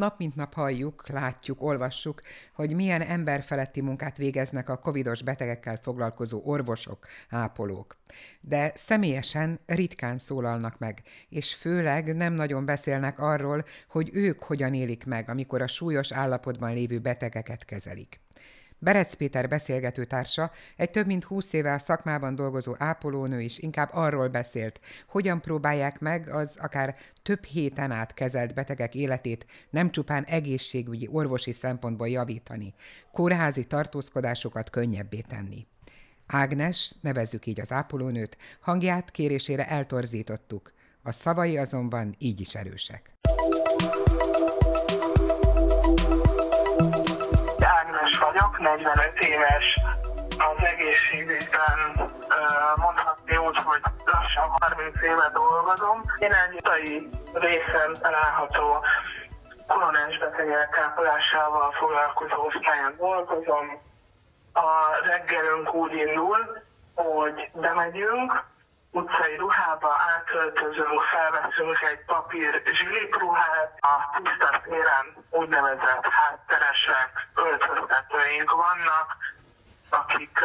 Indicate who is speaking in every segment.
Speaker 1: Nap mint nap halljuk, látjuk, olvassuk, hogy milyen emberfeletti munkát végeznek a covidos betegekkel foglalkozó orvosok, ápolók. De személyesen ritkán szólalnak meg, és főleg nem nagyon beszélnek arról, hogy ők hogyan élik meg, amikor a súlyos állapotban lévő betegeket kezelik. Berec Péter beszélgetőtársa, egy több mint húsz éve a szakmában dolgozó ápolónő is inkább arról beszélt, hogyan próbálják meg az akár több héten át kezelt betegek életét nem csupán egészségügyi, orvosi szempontból javítani, kórházi tartózkodásokat könnyebbé tenni. Ágnes, nevezzük így az ápolónőt, hangját kérésére eltorzítottuk, a szavai azonban így is erősek.
Speaker 2: 45 éves, az egészségügyben mondhatni úgy, hogy lassan 30 éve dolgozom. Én egy utai részen található koronás betegek ápolásával foglalkozó osztályon dolgozom. A reggelünk úgy indul, hogy bemegyünk, utcai ruhába átöltözünk, felveszünk egy papír zsilipruhát, a tiszta téren úgynevezett hátteresek, öltöztetőink vannak, akik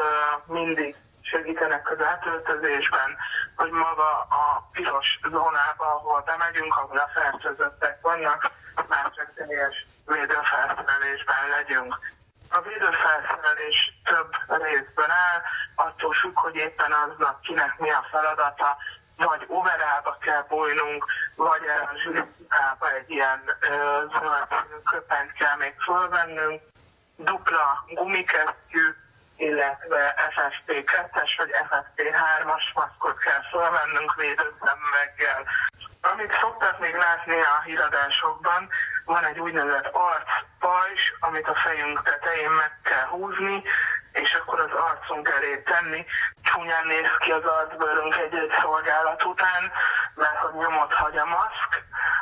Speaker 2: mindig segítenek az átöltözésben, hogy maga a piros zónába, ahol bemegyünk, ahol a fertőzöttek vannak, már csak teljes védőfelszerelésben legyünk. A védőfelszerelés több részből áll, attól függ, hogy éppen aznak kinek mi a feladata, vagy overába kell bújnunk, vagy a zsűriába egy ilyen zöld köpent kell még fölvennünk, dupla gumikesztyű, illetve FFP2-es vagy FFP3-as maszkot kell fölvennünk védőszemüveggel. Amit szoktak még látni a híradásokban, van egy úgynevezett arcpajzs, amit a fejünk tetején meg kell húzni, arcunk elé tenni. Csúnyán néz ki az arcbőrünk egy-egy szolgálat után, mert hogy nyomot hagy a maszk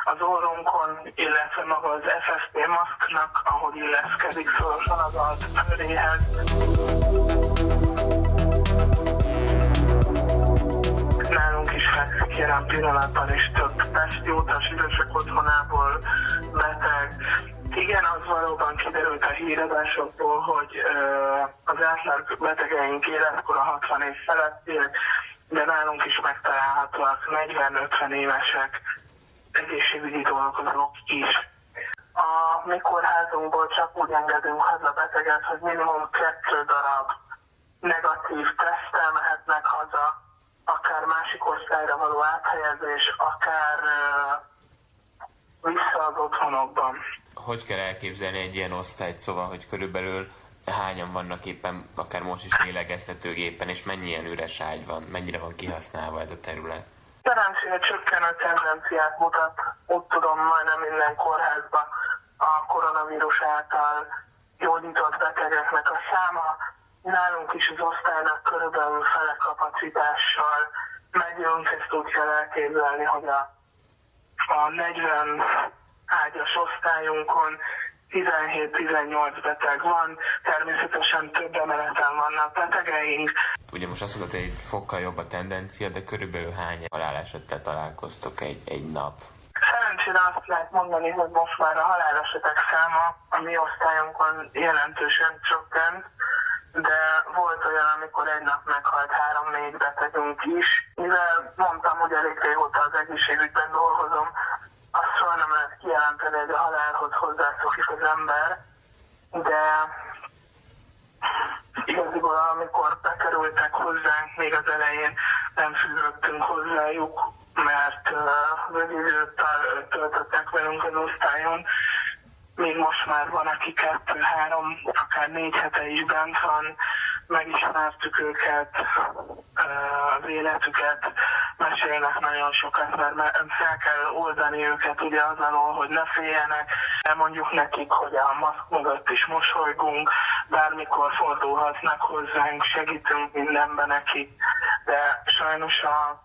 Speaker 2: az orrunkon, illetve maga az FFP maszknak, ahogy illeszkedik szorosan az arcbőréhez. Nálunk is fekszik jelen pillanatban is több testi utas idősek otthonából beteg, igen, az valóban kiderült a híradásokból, hogy az átlag betegeink életkora 60 év felettiek, de nálunk is megtalálhatóak 40-50 évesek, egészségügyi dolgozók is. A mi kórházunkból csak úgy engedünk haza beteget, hogy minimum kettő darab negatív tesztel mehetnek haza, akár másik osztályra való áthelyezés, akár uh, az otthonokban
Speaker 3: hogy kell elképzelni egy ilyen osztályt, szóval, hogy körülbelül hányan vannak éppen, akár most is lélegeztetőgépen, és mennyi ilyen üres ágy van, mennyire van kihasználva ez a terület?
Speaker 2: Szerencsére csökkenő tendenciát mutat, úgy tudom, majdnem minden kórházban a koronavírus által gyógyított betegeknek a száma. Nálunk is az osztálynak körülbelül fele kapacitással megyünk, ezt úgy kell elképzelni, hogy a, a 40 ágyas osztályunkon 17-18 beteg van, természetesen több emeleten vannak betegeink.
Speaker 3: Ugye most azt mondod, hogy egy fokkal jobb a tendencia, de körülbelül hány halálesettel találkoztok egy, egy nap?
Speaker 2: Szerencsére azt lehet mondani, hogy most már a halálesetek száma a mi osztályunkon jelentősen csökkent, de volt olyan, amikor egy nap meghalt három-négy betegünk is. Mivel mondtam, hogy elég régóta az egészségügyben dolgozom, azt soha nem lehet kijelenteni, hogy a halálhoz hozzászokik az ember, de igaziból amikor bekerültek hozzánk, még az elején nem fűzöttünk hozzájuk, mert uh, rövid időt töltöttek velünk az osztályon, még most már van, aki kettő, három, akár négy hete is bent van, megismertük őket, az életüket, mesélnek nagyon sokat, mert fel kell oldani őket ugye az alól, hogy ne féljenek, elmondjuk nekik, hogy a maszk mögött is mosolygunk, bármikor fordulhatnak hozzánk, segítünk mindenben nekik, de sajnos a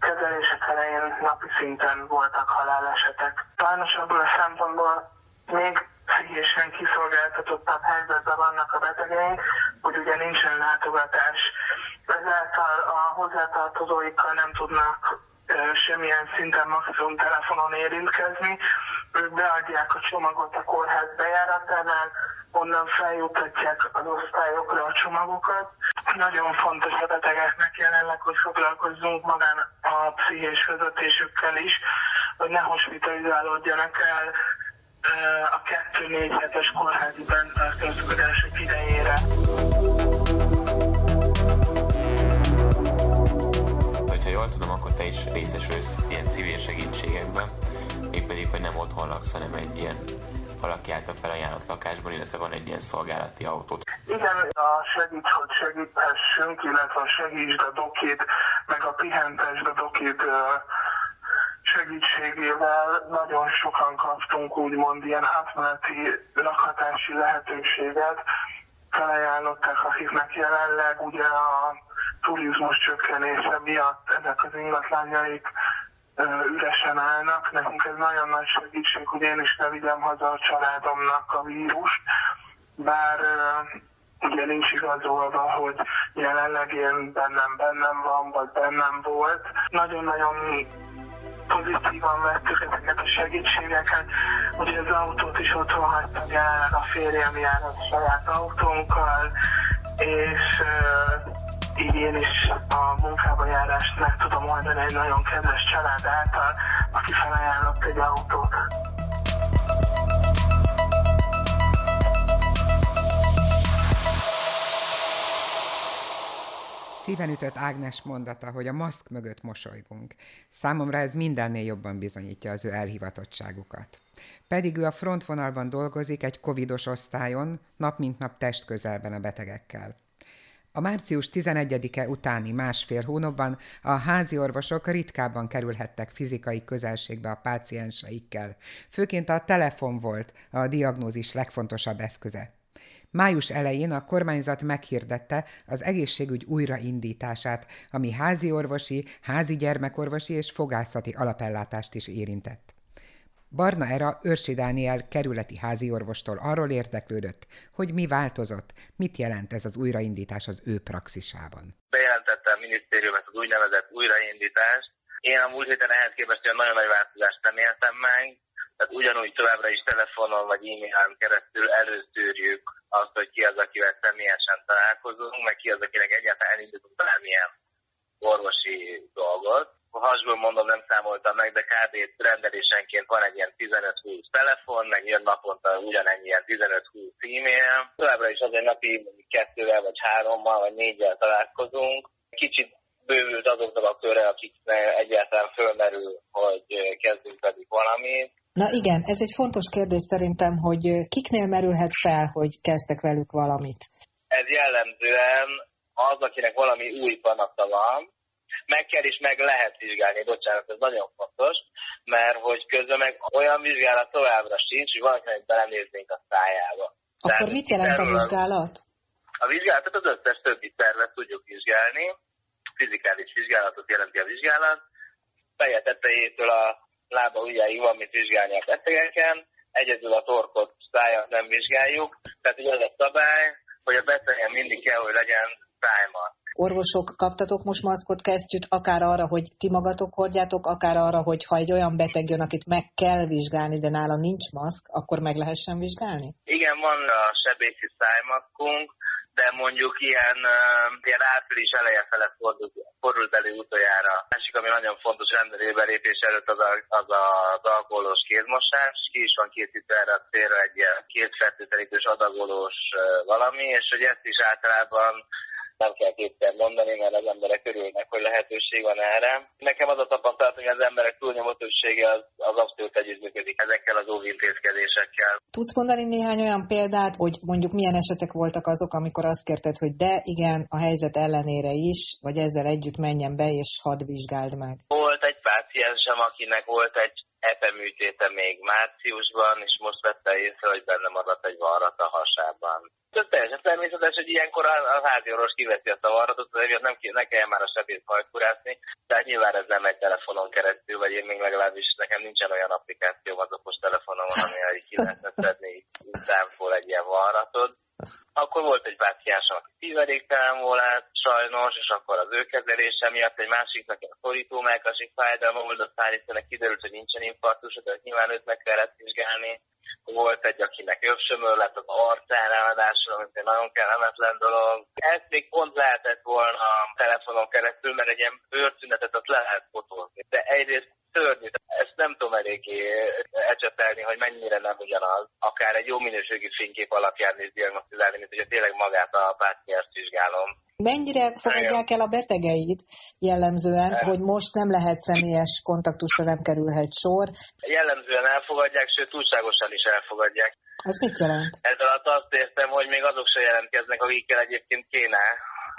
Speaker 2: kezelések elején napi szinten voltak halálesetek. Sajnos abból a szempontból még pszichésen kiszolgáltatottabb helyzetben vannak a betegeink, hogy ugye nincsen látogatás, ezáltal a hozzátartozóikkal nem tudnak semmilyen szinten maximum telefonon érintkezni, ők beadják a csomagot a kórház bejáratánál, onnan feljutatják az osztályokra a csomagokat. Nagyon fontos a betegeknek jelenleg, hogy foglalkozzunk magán a pszichés vezetésükkel is, hogy ne hospitalizálódjanak el a 2-4 hetes kórházi bentartózkodások idejére.
Speaker 3: Jól tudom, akkor te is részesülsz ilyen civil segítségekben, mégpedig, hogy nem otthon laksz, hanem egy ilyen valaki által felajánlott lakásban, illetve van egy ilyen szolgálati autót.
Speaker 2: Igen, a segíts, hogy segíthessünk, illetve segítsd a dokét, meg a pihentesd a dokét segítségével nagyon sokan kaptunk úgymond ilyen átmeneti lakhatási lehetőséget. Felajánlották, akiknek jelenleg ugye a turizmus csökkenése miatt ezek az ingatlanjaik üresen állnak. Nekünk ez nagyon nagy segítség, hogy én is ne vigyem haza a családomnak a vírust, bár ugye nincs igazolva, hogy jelenleg én bennem bennem van, vagy bennem volt. Nagyon-nagyon pozitívan vettük ezeket a segítségeket. Ugye az autót is otthon hagytam jelenleg a férjem jár a saját autónkkal, és így én is a munkába járást meg tudom oldani egy nagyon kedves család által, aki felajánlott egy autót.
Speaker 1: Szíven ütött Ágnes mondata, hogy a maszk mögött mosolygunk. Számomra ez mindennél jobban bizonyítja az ő elhivatottságukat. Pedig ő a frontvonalban dolgozik egy covidos osztályon, nap mint nap test közelben a betegekkel. A március 11-e utáni másfél hónapban a házi orvosok ritkábban kerülhettek fizikai közelségbe a pácienseikkel. Főként a telefon volt a diagnózis legfontosabb eszköze. Május elején a kormányzat meghirdette az egészségügy újraindítását, ami házi orvosi, házi gyermekorvosi és fogászati alapellátást is érintett. Barna Era Őrsi Dániel kerületi háziorvostól arról érdeklődött, hogy mi változott, mit jelent ez az újraindítás az ő praxisában.
Speaker 4: Bejelentette a minisztérium az úgynevezett újraindítást. Én a múlt héten ehhez képest olyan nagyon nagy változást nem éltem meg, tehát ugyanúgy továbbra is telefonon vagy e-mailen keresztül előszűrjük azt, hogy ki az, akivel személyesen találkozunk, meg ki az, akinek egyáltalán elindítunk bármilyen orvosi dolgot hasból mondom, nem számoltam meg, de kb. rendelésenként van egy ilyen 15-20 telefon, meg jön naponta ugyanennyi ilyen 15-20 e-mail. Továbbra is azért napi kettővel, vagy hárommal, vagy négyel találkozunk. Kicsit bővült azoknak a körre, akik egyáltalán fölmerül, hogy kezdünk pedig valamit.
Speaker 5: Na igen, ez egy fontos kérdés szerintem, hogy kiknél merülhet fel, hogy kezdtek velük valamit?
Speaker 4: Ez jellemzően az, akinek valami új panasza van, meg kell és meg lehet vizsgálni, bocsánat, ez nagyon fontos, mert hogy közben meg olyan vizsgálat továbbra sincs, hogy valakinek belenéznénk a szájába.
Speaker 5: Akkor Tehát mit jelent a vizsgálat?
Speaker 4: A vizsgálatot az összes többi szervet tudjuk vizsgálni, fizikális vizsgálatot jelenti a vizsgálat, feje tetejétől a lába ujjáig van mit vizsgálni a betegeken, egyedül a torkot, szájat nem vizsgáljuk, tehát ugye az a szabály, hogy a betegen mindig kell, hogy legyen szájmat
Speaker 5: orvosok kaptatok most maszkot, kesztyűt, akár arra, hogy ti magatok hordjátok, akár arra, hogy ha egy olyan beteg jön, akit meg kell vizsgálni, de nála nincs maszk, akkor meg lehessen vizsgálni?
Speaker 4: Igen, van a sebészi szájmaszkunk, de mondjuk ilyen, ilyen április eleje fele fordult, fordult elő utoljára. Másik, ami nagyon fontos rendelőbelépés előtt az, a, az a, az alkoholos kézmosás. Ki is van készítve erre a célra egy ilyen kétfertőtlenítős adagolós valami, és hogy ezt is általában nem kell kétszer mondani, mert az emberek örülnek, hogy lehetőség van erre. Nekem az a tapasztalat, hogy az emberek túlnyomó többsége az, az abszolút együttműködik ezekkel az óvintézkedésekkel.
Speaker 5: Tudsz mondani néhány olyan példát, hogy mondjuk milyen esetek voltak azok, amikor azt kérted, hogy de igen, a helyzet ellenére is, vagy ezzel együtt menjen be és hadd vizsgáld meg?
Speaker 4: Volt egy páciensem, akinek volt egy epeműtéte még márciusban, és most vette észre, hogy benne maradt egy varrat a hasában. Ez teljesen természetes, hogy ilyenkor a, a házi orvos kiveszi a varratot, hogy nem, ne kelljen már a sebét hajkurászni, tehát nyilván ez nem egy telefonon keresztül, vagy én még legalábbis nekem nincsen olyan applikáció az okos telefonon, ami ki lehetne szedni számból egy ilyen varratot. Akkor volt egy páciens, aki szíveléktelen volt, sajnos, és akkor az ő kezelése miatt egy másiknak a szorító melkasi fájdalma volt, aztán kiderült, hogy nincsen infarktus, de nyilván őt meg kellett vizsgálni. Volt egy, akinek övsömör lett az arcán ráadásul, amit egy nagyon kellemetlen dolog. Ezt még pont lehetett volna a telefonon keresztül, mert egy ilyen bőrszünetet azt lehet fotózni. De egyrészt szörnyű. Ezt nem tudom eléggé ecsetelni, hogy mennyire nem ugyanaz. Akár egy jó minőségű fénykép alapján is diagnosztizálni, mint hogy tényleg magát a pácienst vizsgálom.
Speaker 5: Mennyire fogadják el a betegeit jellemzően, el. hogy most nem lehet személyes kontaktusra nem kerülhet sor?
Speaker 4: Jellemzően elfogadják, sőt túlságosan is elfogadják.
Speaker 5: Ez mit jelent?
Speaker 4: Ez alatt azt értem, hogy még azok se jelentkeznek, akikkel egyébként kéne.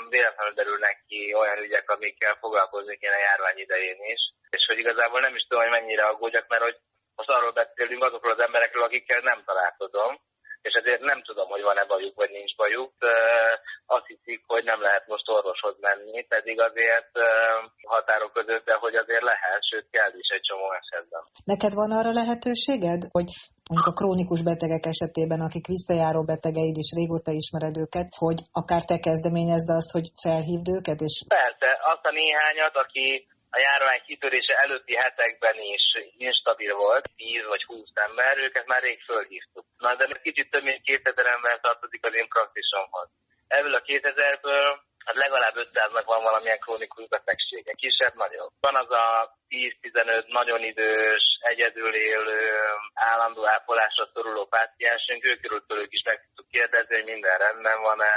Speaker 4: Véletlenül derülnek ki olyan ügyek, amikkel foglalkozni kéne járvány idején is. És hogy igazából nem is tudom, hogy mennyire aggódjak, mert hogy most arról beszélünk azokról az emberekről, akikkel nem találkozom, és ezért nem tudom, hogy van-e bajuk, vagy nincs bajuk. Azt hiszik, hogy nem lehet most orvoshoz menni, pedig azért határok között, de hogy azért lehet, sőt kell is egy csomó esetben.
Speaker 5: Neked van arra lehetőséged, hogy mondjuk a krónikus betegek esetében, akik visszajáró betegeid, és régóta ismered őket, hogy akár te kezdeményezd azt, hogy felhívd őket? És...
Speaker 4: Persze, azt a néhányat, aki a járvány kitörése előtti hetekben is instabil volt, 10 vagy 20 ember, őket már rég fölhívtuk. Na, de kicsit több mint 2000 ember tartozik az én praxisomhoz. Ebből a 2000-ből hát legalább 500-nak van valamilyen krónikus betegsége, kisebb, nagyobb. Van az a 10-15 nagyon idős, egyedül élő, állandó ápolásra szoruló páciensünk, őkről is meg tudtuk kérdezni, hogy minden rendben van-e,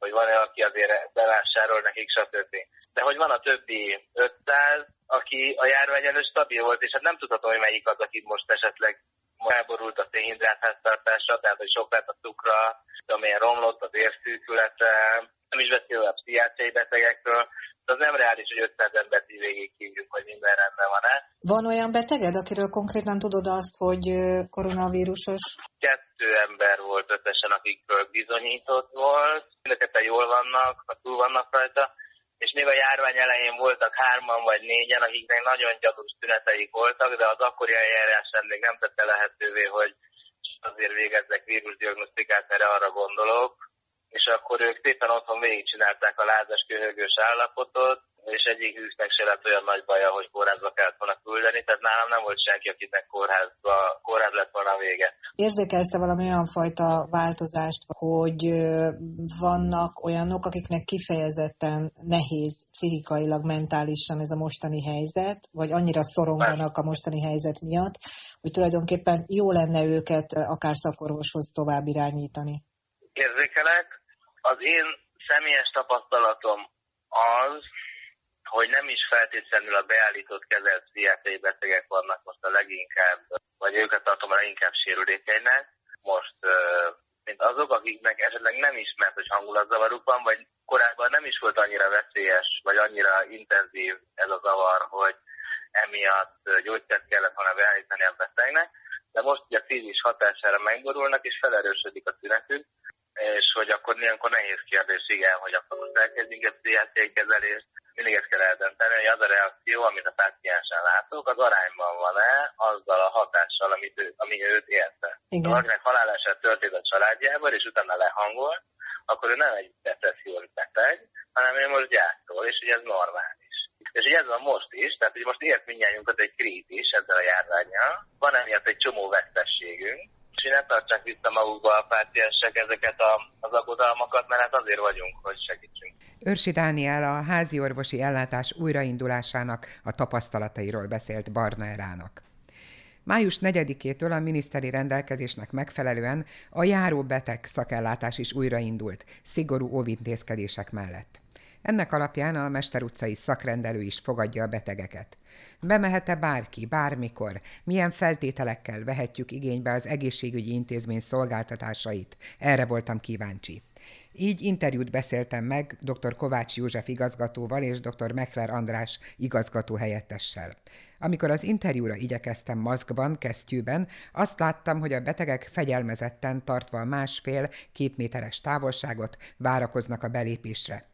Speaker 4: hogy van-e, aki azért bevásárol nekik, stb. De hogy van a többi 500, aki a járvány előtt stabil volt, és hát nem tudhatom, hogy melyik az, aki most esetleg elborult a szénhidrát tehát hogy sok lett a cukra, amilyen romlott az érszűkülete, nem is beszélve a pszichiátriai betegekről, de az nem reális, hogy 500 embert így végig kívjuk, hogy minden rendben van-e.
Speaker 5: Van olyan beteged, akiről konkrétan tudod azt, hogy koronavírusos?
Speaker 4: Kettő ember volt összesen, akikről bizonyított volt. Mindeket jól vannak, ha túl vannak rajta és még a járvány elején voltak hárman vagy négyen, akiknek nagyon gyanús tüneteik voltak, de az akkori eljárás még nem tette lehetővé, hogy azért végezzek vírusdiagnosztikát, mert arra gondolok, és akkor ők szépen otthon végigcsinálták a lázas köhögős állapotot, és egyik hűsznek se lett olyan nagy baja, hogy kórházba kellett volna küldeni, tehát nálam nem volt senki, akinek kórházba, kórház lett volna a vége.
Speaker 5: Érzékelsz valami olyan fajta változást, hogy vannak olyanok, akiknek kifejezetten nehéz pszichikailag, mentálisan ez a mostani helyzet, vagy annyira szoronganak a mostani helyzet miatt, hogy tulajdonképpen jó lenne őket akár szakorvoshoz tovább irányítani?
Speaker 4: Érzékelek. Az én személyes tapasztalatom az, hogy nem is feltétlenül a beállított kezelt pszichiátriai betegek vannak most a leginkább, vagy őket tartom a leginkább sérülékenynek. Most mint azok, akiknek esetleg nem ismert, hogy hangulatzavaruk van, vagy korábban nem is volt annyira veszélyes, vagy annyira intenzív ez a zavar, hogy emiatt gyógyszert kellett volna beállítani a betegnek, de most ugye a krízis hatására megborulnak, és felerősödik a tünetük, és hogy akkor ilyenkor nehéz kérdés, igen, hogy akkor most elkezdjünk egy pszichiátriai kezelést, mindig ezt kell eldönteni, hogy az a reakció, amit a páciensen látok, az arányban van-e azzal a hatással, amit ő, ami őt érte. Ha akinek halálását történt a családjában, és utána lehangol, akkor ő nem egy depressziós beteg, hanem ő most gyászol, és hogy ez normális. És hogy ez van most is, tehát hogy most ért mindjárt egy krízis ezzel a járványjal, van emiatt egy csomó vesztességünk, és ne tartsák vissza magukba a páciensek ezeket a, az aggodalmakat, mert hát azért vagyunk, hogy segítsünk.
Speaker 1: Őrsi Dániel a házi orvosi ellátás újraindulásának a tapasztalatairól beszélt Barna Erának. Május 4-től a miniszteri rendelkezésnek megfelelően a járó beteg szakellátás is újraindult, szigorú óvintézkedések mellett. Ennek alapján a Mester utcai szakrendelő is fogadja a betegeket. Bemehet-e bárki, bármikor, milyen feltételekkel vehetjük igénybe az egészségügyi intézmény szolgáltatásait? Erre voltam kíváncsi. Így interjút beszéltem meg dr. Kovács József igazgatóval és dr. Mekler András igazgató helyettessel. Amikor az interjúra igyekeztem maszkban, kesztyűben, azt láttam, hogy a betegek fegyelmezetten tartva a másfél-két méteres távolságot várakoznak a belépésre.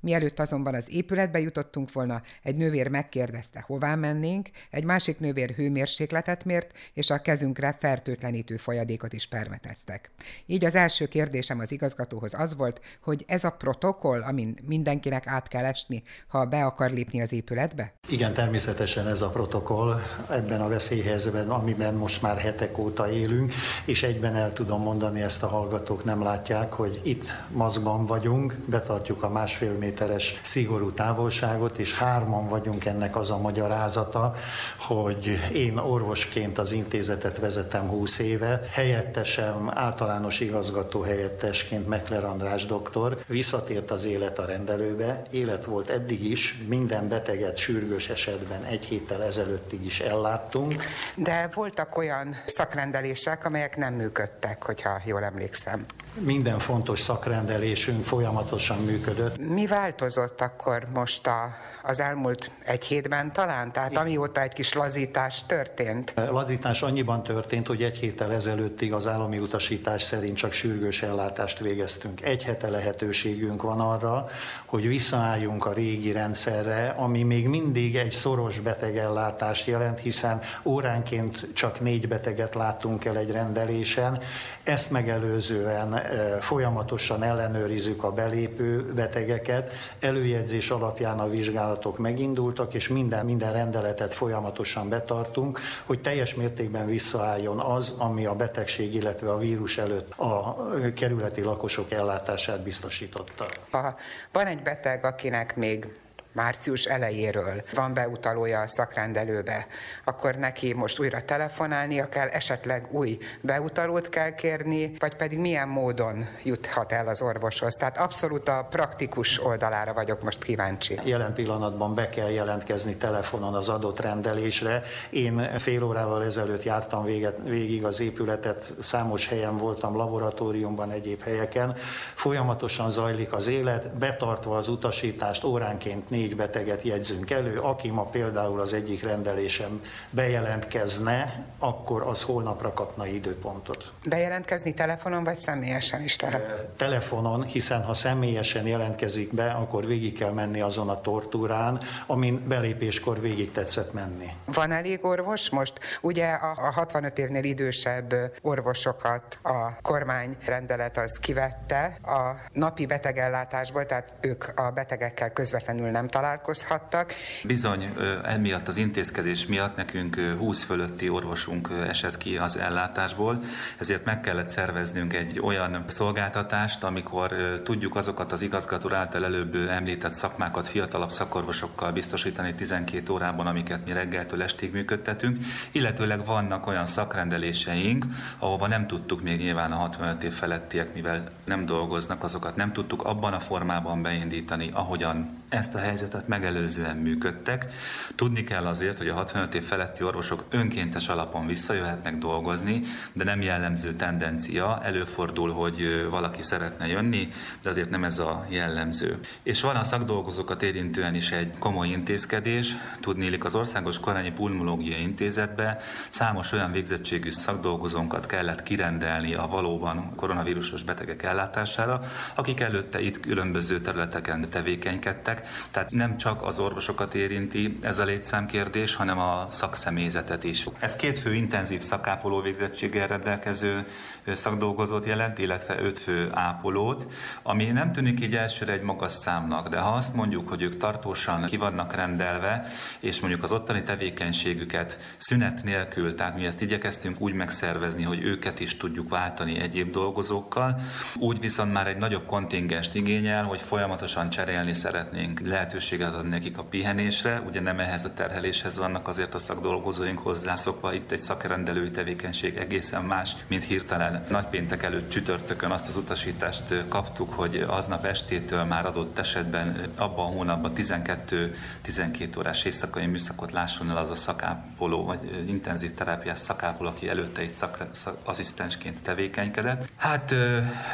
Speaker 1: Mielőtt azonban az épületbe jutottunk volna, egy nővér megkérdezte, hová mennénk, egy másik nővér hőmérsékletet mért, és a kezünkre fertőtlenítő folyadékot is permeteztek. Így az első kérdésem az igazgatóhoz az volt, hogy ez a protokoll, amin mindenkinek át kell esni, ha be akar lépni az épületbe?
Speaker 6: Igen, természetesen ez a protokoll ebben a veszélyhelyzetben, amiben most már hetek óta élünk, és egyben el tudom mondani, ezt a hallgatók nem látják, hogy itt maszkban vagyunk, betartjuk a másfél méteres szigorú távolságot, és hárman vagyunk ennek az a magyarázata, hogy én orvosként az intézetet vezetem 20 éve, helyettesem általános igazgató helyettesként Mekler András doktor, visszatért az élet a rendelőbe, élet volt eddig is, minden beteget sürgős esetben egy héttel ezelőttig is elláttunk.
Speaker 1: De voltak olyan szakrendelések, amelyek nem működtek, hogyha jól emlékszem.
Speaker 6: Minden fontos szakrendelésünk folyamatosan működött.
Speaker 1: Mi változott akkor most a az elmúlt egy hétben talán? Tehát amióta egy kis lazítás történt?
Speaker 6: Lazítás annyiban történt, hogy egy héttel ezelőttig az állami utasítás szerint csak sürgős ellátást végeztünk. Egy hete lehetőségünk van arra, hogy visszaálljunk a régi rendszerre, ami még mindig egy szoros betegellátást jelent, hiszen óránként csak négy beteget látunk el egy rendelésen. Ezt megelőzően e, folyamatosan ellenőrizzük a belépő betegeket, előjegyzés alapján a vizsgálat vizsgálatok megindultak, és minden, minden rendeletet folyamatosan betartunk, hogy teljes mértékben visszaálljon az, ami a betegség, illetve a vírus előtt a kerületi lakosok ellátását biztosította.
Speaker 1: Ha van egy beteg, akinek még március elejéről van beutalója a szakrendelőbe, akkor neki most újra telefonálnia kell, esetleg új beutalót kell kérni, vagy pedig milyen módon juthat el az orvoshoz. Tehát abszolút a praktikus oldalára vagyok most kíváncsi.
Speaker 6: Jelen pillanatban be kell jelentkezni telefonon az adott rendelésre. Én fél órával ezelőtt jártam véget, végig az épületet, számos helyen voltam, laboratóriumban, egyéb helyeken. Folyamatosan zajlik az élet, betartva az utasítást óránként négy beteget jegyzünk elő, aki ma például az egyik rendelésem bejelentkezne, akkor az holnapra kapna időpontot.
Speaker 1: Bejelentkezni telefonon vagy személyesen is lehet?
Speaker 6: Telefonon, hiszen ha személyesen jelentkezik be, akkor végig kell menni azon a tortúrán, amin belépéskor végig tetszett menni.
Speaker 1: Van elég orvos most? Ugye a 65 évnél idősebb orvosokat a kormány rendelet az kivette a napi betegellátásból, tehát ők a betegekkel közvetlenül nem találkozhattak.
Speaker 7: Bizony, emiatt az intézkedés miatt nekünk 20 fölötti orvosunk esett ki az ellátásból, ezért meg kellett szerveznünk egy olyan szolgáltatást, amikor tudjuk azokat az igazgató által előbb említett szakmákat fiatalabb szakorvosokkal biztosítani 12 órában, amiket mi reggeltől estig működtetünk, illetőleg vannak olyan szakrendeléseink, ahova nem tudtuk még nyilván a 65 év felettiek, mivel nem dolgoznak, azokat nem tudtuk abban a formában beindítani, ahogyan ezt a helyzetet megelőzően működtek. Tudni kell azért, hogy a 65 év feletti orvosok önkéntes alapon visszajöhetnek dolgozni, de nem jellemző tendencia. Előfordul, hogy valaki szeretne jönni, de azért nem ez a jellemző. És van a szakdolgozókat érintően is egy komoly intézkedés. Tudnélik az Országos Korányi Pulmológiai Intézetbe számos olyan végzettségű szakdolgozónkat kellett kirendelni a valóban koronavírusos betegek ellátására, akik előtte itt különböző területeken tevékenykedtek, tehát nem csak az orvosokat érinti ez a létszámkérdés, hanem a szakszemélyzetet is. Ez két fő intenzív szakápoló végzettséggel rendelkező szakdolgozót jelent, illetve öt fő ápolót, ami nem tűnik így elsőre egy magas számnak, de ha azt mondjuk, hogy ők tartósan ki vannak rendelve, és mondjuk az ottani tevékenységüket szünet nélkül, tehát mi ezt igyekeztünk úgy megszervezni, hogy őket is tudjuk váltani egyéb dolgozókkal, úgy viszont már egy nagyobb kontingenst igényel, hogy folyamatosan cserélni szeretnénk lehetőséget adni nekik a pihenésre, ugye nem ehhez a terheléshez vannak azért a szakdolgozóink hozzászokva, itt egy szakrendelői tevékenység egészen más, mint hirtelen nagypéntek előtt csütörtökön azt az utasítást kaptuk, hogy aznap estétől már adott esetben abban a hónapban 12-12 órás éjszakai műszakot lásson el az a szakápoló, vagy intenzív terápiás szakápoló, aki előtte egy szak, szak, asszisztensként tevékenykedett. Hát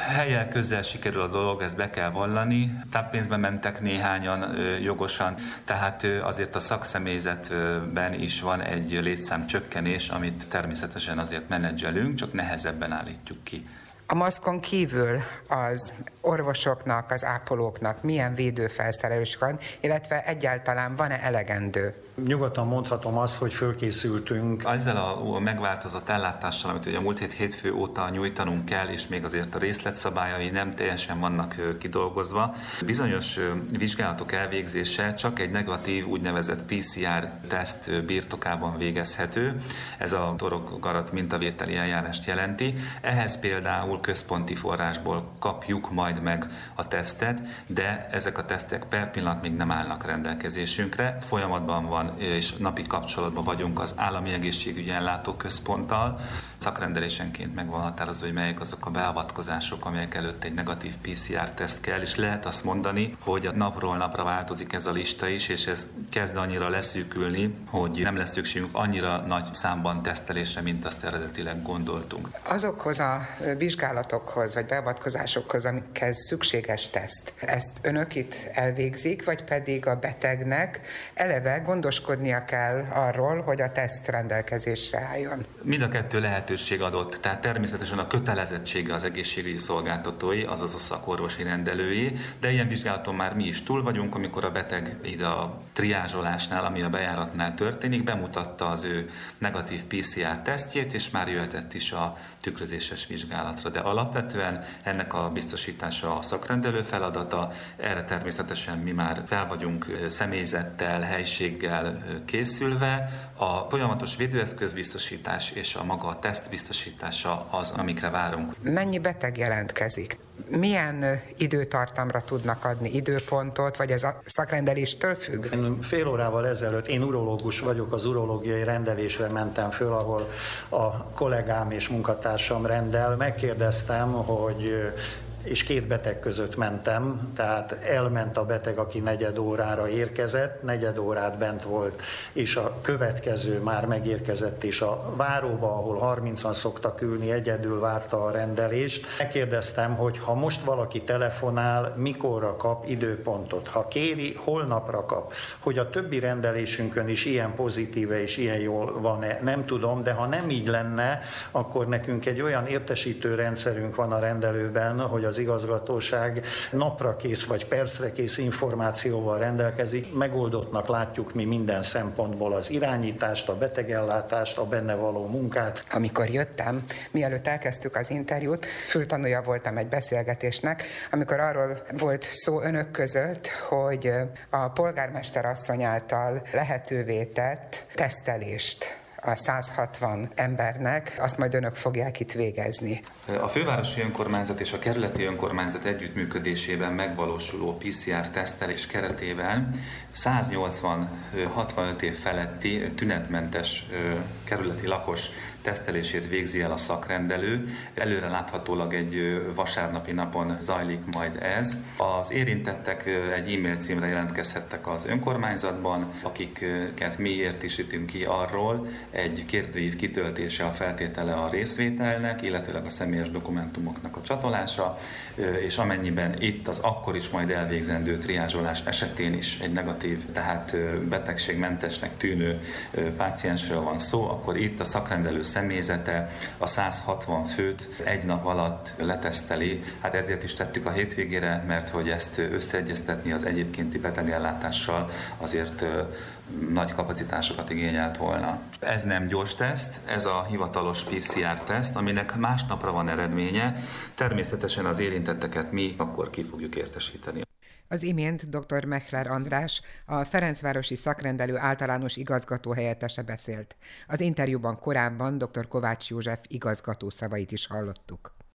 Speaker 7: helyel közel sikerül a dolog, ezt be kell vallani. Táppénzbe mentek néhányan jogosan, tehát azért a szakszemélyzetben is van egy létszám csökkenés, amit természetesen azért menedzselünk, csak nehezebben állítjuk ki.
Speaker 1: A maszkon kívül az orvosoknak, az ápolóknak milyen védőfelszerelés van, illetve egyáltalán van-e elegendő?
Speaker 6: Nyugodtan mondhatom azt, hogy fölkészültünk.
Speaker 7: Ezzel a megváltozott ellátással, amit ugye a múlt hét hétfő óta nyújtanunk kell, és még azért a részletszabályai nem teljesen vannak kidolgozva, bizonyos vizsgálatok elvégzése csak egy negatív úgynevezett PCR teszt birtokában végezhető. Ez a torokgarat mintavételi eljárást jelenti. Ehhez például központi forrásból kapjuk majd meg a tesztet, de ezek a tesztek per pillanat még nem állnak rendelkezésünkre. Folyamatban van és napi kapcsolatban vagyunk az állami egészségügyi ellátóközponttal. Szakrendelésenként meg van határozva, hogy melyek azok a beavatkozások, amelyek előtt egy negatív PCR-teszt kell, és lehet azt mondani, hogy a napról napra változik ez a lista is, és ez kezd annyira leszűkülni, hogy nem lesz szükségünk annyira nagy számban tesztelésre, mint azt eredetileg gondoltunk.
Speaker 1: Azokhoz a vizsgálatokhoz, vagy beavatkozásokhoz, amikhez szükséges teszt, ezt önök itt elvégzik, vagy pedig a betegnek eleve gondoskodnia kell arról, hogy a teszt rendelkezésre álljon?
Speaker 7: Mind a kettő lehetőség adott, tehát természetesen a kötelezettsége az egészségügyi szolgáltatói, azaz a szakorvosi rendelői, de ilyen vizsgálaton már mi is túl vagyunk, amikor a beteg ide a triázsolásnál, ami a bejáratnál történik, bemutatta az ő negatív PCR tesztjét, és már jöhetett is a tükrözéses vizsgálatra. De alapvetően ennek a biztosítása a szakrendelő feladata, erre természetesen mi már fel vagyunk személyzettel, helységgel készülve. A folyamatos védőeszközbiztosítás és a maga a teszt biztosítása az, amikre várunk.
Speaker 1: Mennyi beteg jelentkezik? Milyen időtartamra tudnak adni időpontot, vagy ez a szakrendeléstől függ?
Speaker 6: Én fél órával ezelőtt, én urológus vagyok, az urológiai rendelésre mentem föl, ahol a kollégám és munkatársam rendel. Megkérdeztem, hogy és két beteg között mentem, tehát elment a beteg, aki negyed órára érkezett, negyed órát bent volt, és a következő már megérkezett, és a váróba, ahol 30-an szoktak ülni, egyedül várta a rendelést. Megkérdeztem, hogy ha most valaki telefonál, mikorra kap időpontot, ha kéri, holnapra kap, hogy a többi rendelésünkön is ilyen pozitíve és ilyen jól van-e, nem tudom, de ha nem így lenne, akkor nekünk egy olyan értesítő rendszerünk van a rendelőben, hogy az az igazgatóság napra kész vagy percre kész információval rendelkezik. Megoldottnak látjuk mi minden szempontból az irányítást, a betegellátást, a benne való munkát.
Speaker 1: Amikor jöttem, mielőtt elkezdtük az interjút, fültanúja voltam egy beszélgetésnek, amikor arról volt szó önök között, hogy a polgármester asszony által lehetővé tett tesztelést a 160 embernek, azt majd önök fogják itt végezni.
Speaker 7: A fővárosi önkormányzat és a kerületi önkormányzat együttműködésében megvalósuló PCR tesztelés keretében 180-65 év feletti tünetmentes kerületi lakos tesztelését végzi el a szakrendelő. Előre láthatólag egy vasárnapi napon zajlik majd ez. Az érintettek egy e-mail címre jelentkezhettek az önkormányzatban, akiket mi értesítünk ki arról, egy kérdőív kitöltése a feltétele a részvételnek, illetőleg a személyes dokumentumoknak a csatolása, és amennyiben itt az akkor is majd elvégzendő triázsolás esetén is egy negatív, tehát betegségmentesnek tűnő páciensről van szó, akkor itt a szakrendelő személyzete a 160 főt egy nap alatt leteszteli. Hát ezért is tettük a hétvégére, mert hogy ezt összeegyeztetni az egyébkénti betegellátással azért nagy kapacitásokat igényelt volna. Ez nem gyors teszt, ez a hivatalos PCR teszt, aminek másnapra van eredménye. Természetesen az érintetteket mi akkor ki fogjuk értesíteni.
Speaker 1: Az imént dr. Mechler András, a Ferencvárosi Szakrendelő általános igazgató helyettese beszélt. Az interjúban korábban dr. Kovács József igazgató szavait is hallottuk.